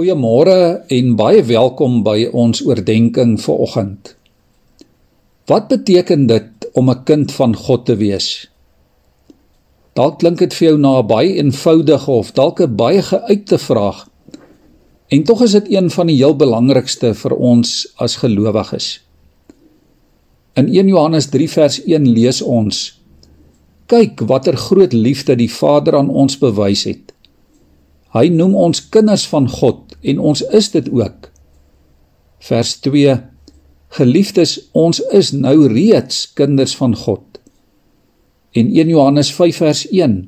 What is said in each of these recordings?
Goeiemôre en baie welkom by ons oordeenking vir oggend. Wat beteken dit om 'n kind van God te wees? Dalk klink dit vir jou na 'n baie eenvoudige of dalk 'n baie geuite vraag. En tog is dit een van die heel belangrikste vir ons as gelowiges. In 1 Johannes 3 vers 1 lees ons: Kyk watter groot liefde die Vader aan ons bewys het Hy noem ons kinders van God en ons is dit ook. Vers 2 Geliefdes, ons is nou reeds kinders van God. En 1 Johannes 5 vers 1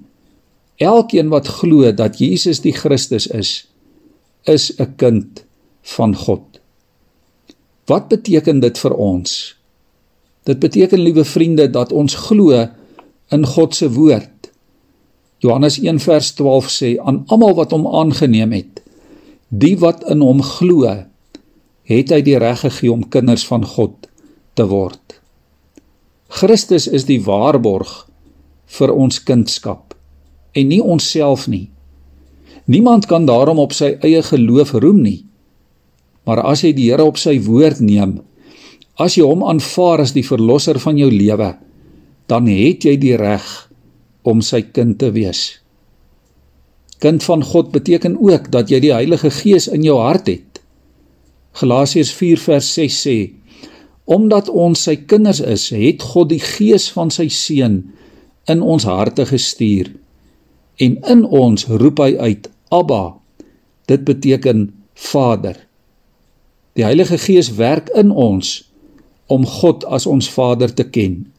Elkeen wat glo dat Jesus die Christus is, is 'n kind van God. Wat beteken dit vir ons? Dit beteken, liewe vriende, dat ons glo in God se woord Johannes 1 vers 12 sê aan almal wat hom aangeneem het die wat in hom glo het hy die reg gegee om kinders van God te word. Christus is die waarborg vir ons kindskap en nie onsself nie. Niemand kan daarom op sy eie geloof roem nie. Maar as jy die Here op sy woord neem, as jy hom aanvaar as die verlosser van jou lewe, dan het jy die reg om sy kind te wees. Kind van God beteken ook dat jy die Heilige Gees in jou hart het. Galasiërs 4 vers 6 sê: Omdat ons sy kinders is, het God die Gees van sy seun in ons harte gestuur en in ons roep hy uit: Abba. Dit beteken Vader. Die Heilige Gees werk in ons om God as ons Vader te ken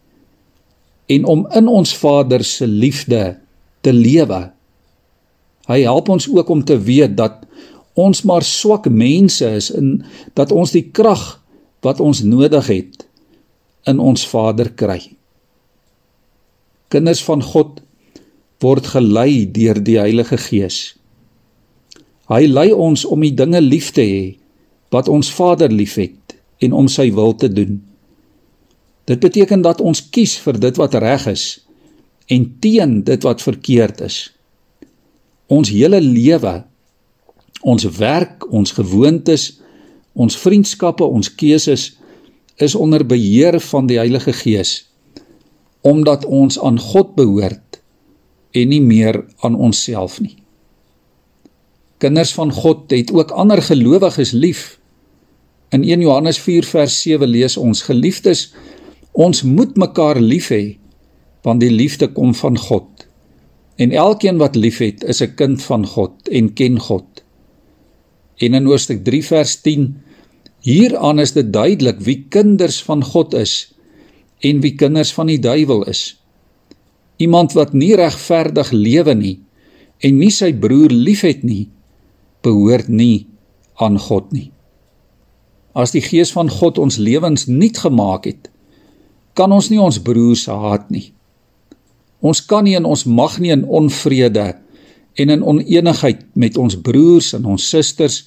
en om in ons Vader se liefde te lewe. Hy help ons ook om te weet dat ons maar swak mense is en dat ons die krag wat ons nodig het in ons Vader kry. Kinders van God word gelei deur die Heilige Gees. Hy lei ons om die dinge lief te hê wat ons Vader liefhet en om sy wil te doen. Dit beteken dat ons kies vir dit wat reg is en teen dit wat verkeerd is. Ons hele lewe, ons werk, ons gewoontes, ons vriendskappe, ons keuses is onder beheer van die Heilige Gees omdat ons aan God behoort en nie meer aan onsself nie. Kinders van God het ook ander gelowiges lief. In 1 Johannes 4 vers 7 lees ons: Geliefdes, Ons moet mekaar lief hê want die liefde kom van God. En elkeen wat liefhet, is 'n kind van God en ken God. En in Hoofstuk 3 vers 10 hieraan is dit duidelik wie kinders van God is en wie kinders van die duiwel is. Iemand wat nie regverdig lewe nie en nie sy broer liefhet nie, behoort nie aan God nie. As die Gees van God ons lewens nuut gemaak het, kan ons nie ons broers haat nie. Ons kan nie en ons mag nie in onvrede en in oneenigheid met ons broers en ons susters,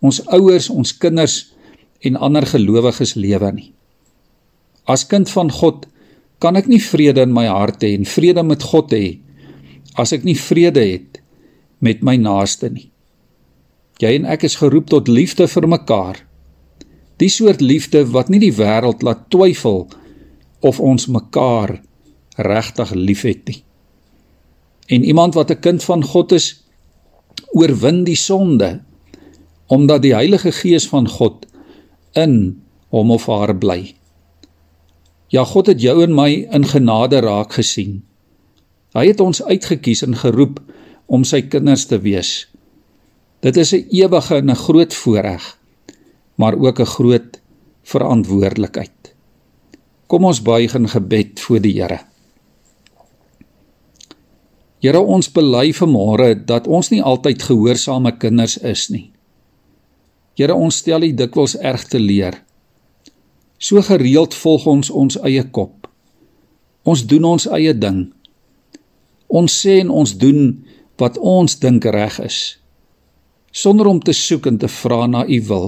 ons ouers, ons kinders en ander gelowiges lewe nie. As kind van God kan ek nie vrede in my hart hê en vrede met God hê as ek nie vrede het met my naaste nie. Jy en ek is geroep tot liefde vir mekaar. Die soort liefde wat nie die wêreld laat twyfel nie of ons mekaar regtig liefhet nie. En iemand wat 'n kind van God is, oorwin die sonde omdat die Heilige Gees van God in hom of haar bly. Ja, God het jou en my in genade raak gesien. Hy het ons uitgekies en geroep om sy kinders te wees. Dit is 'n ewige en 'n groot voorreg, maar ook 'n groot verantwoordelikheid. Kom ons buig in gebed voor die Here. Here, ons bely vanmôre dat ons nie altyd gehoorsame kinders is nie. Here, ons stel U dikwels erg te leer. So gereeld volg ons ons eie kop. Ons doen ons eie ding. Ons sê en ons doen wat ons dink reg is sonder om te soek en te vra na U wil.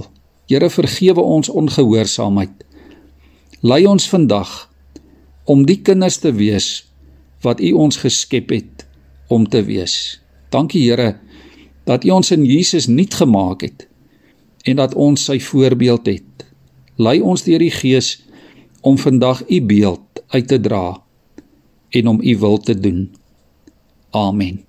Here vergewe ons ongehoorsaamheid. Lei ons vandag om die kinders te wees wat U ons geskep het om te wees. Dankie Here dat U ons in Jesus nuut gemaak het en dat ons sy voorbeeld het. Lei ons deur die Gees om vandag U beeld uit te dra en om U wil te doen. Amen.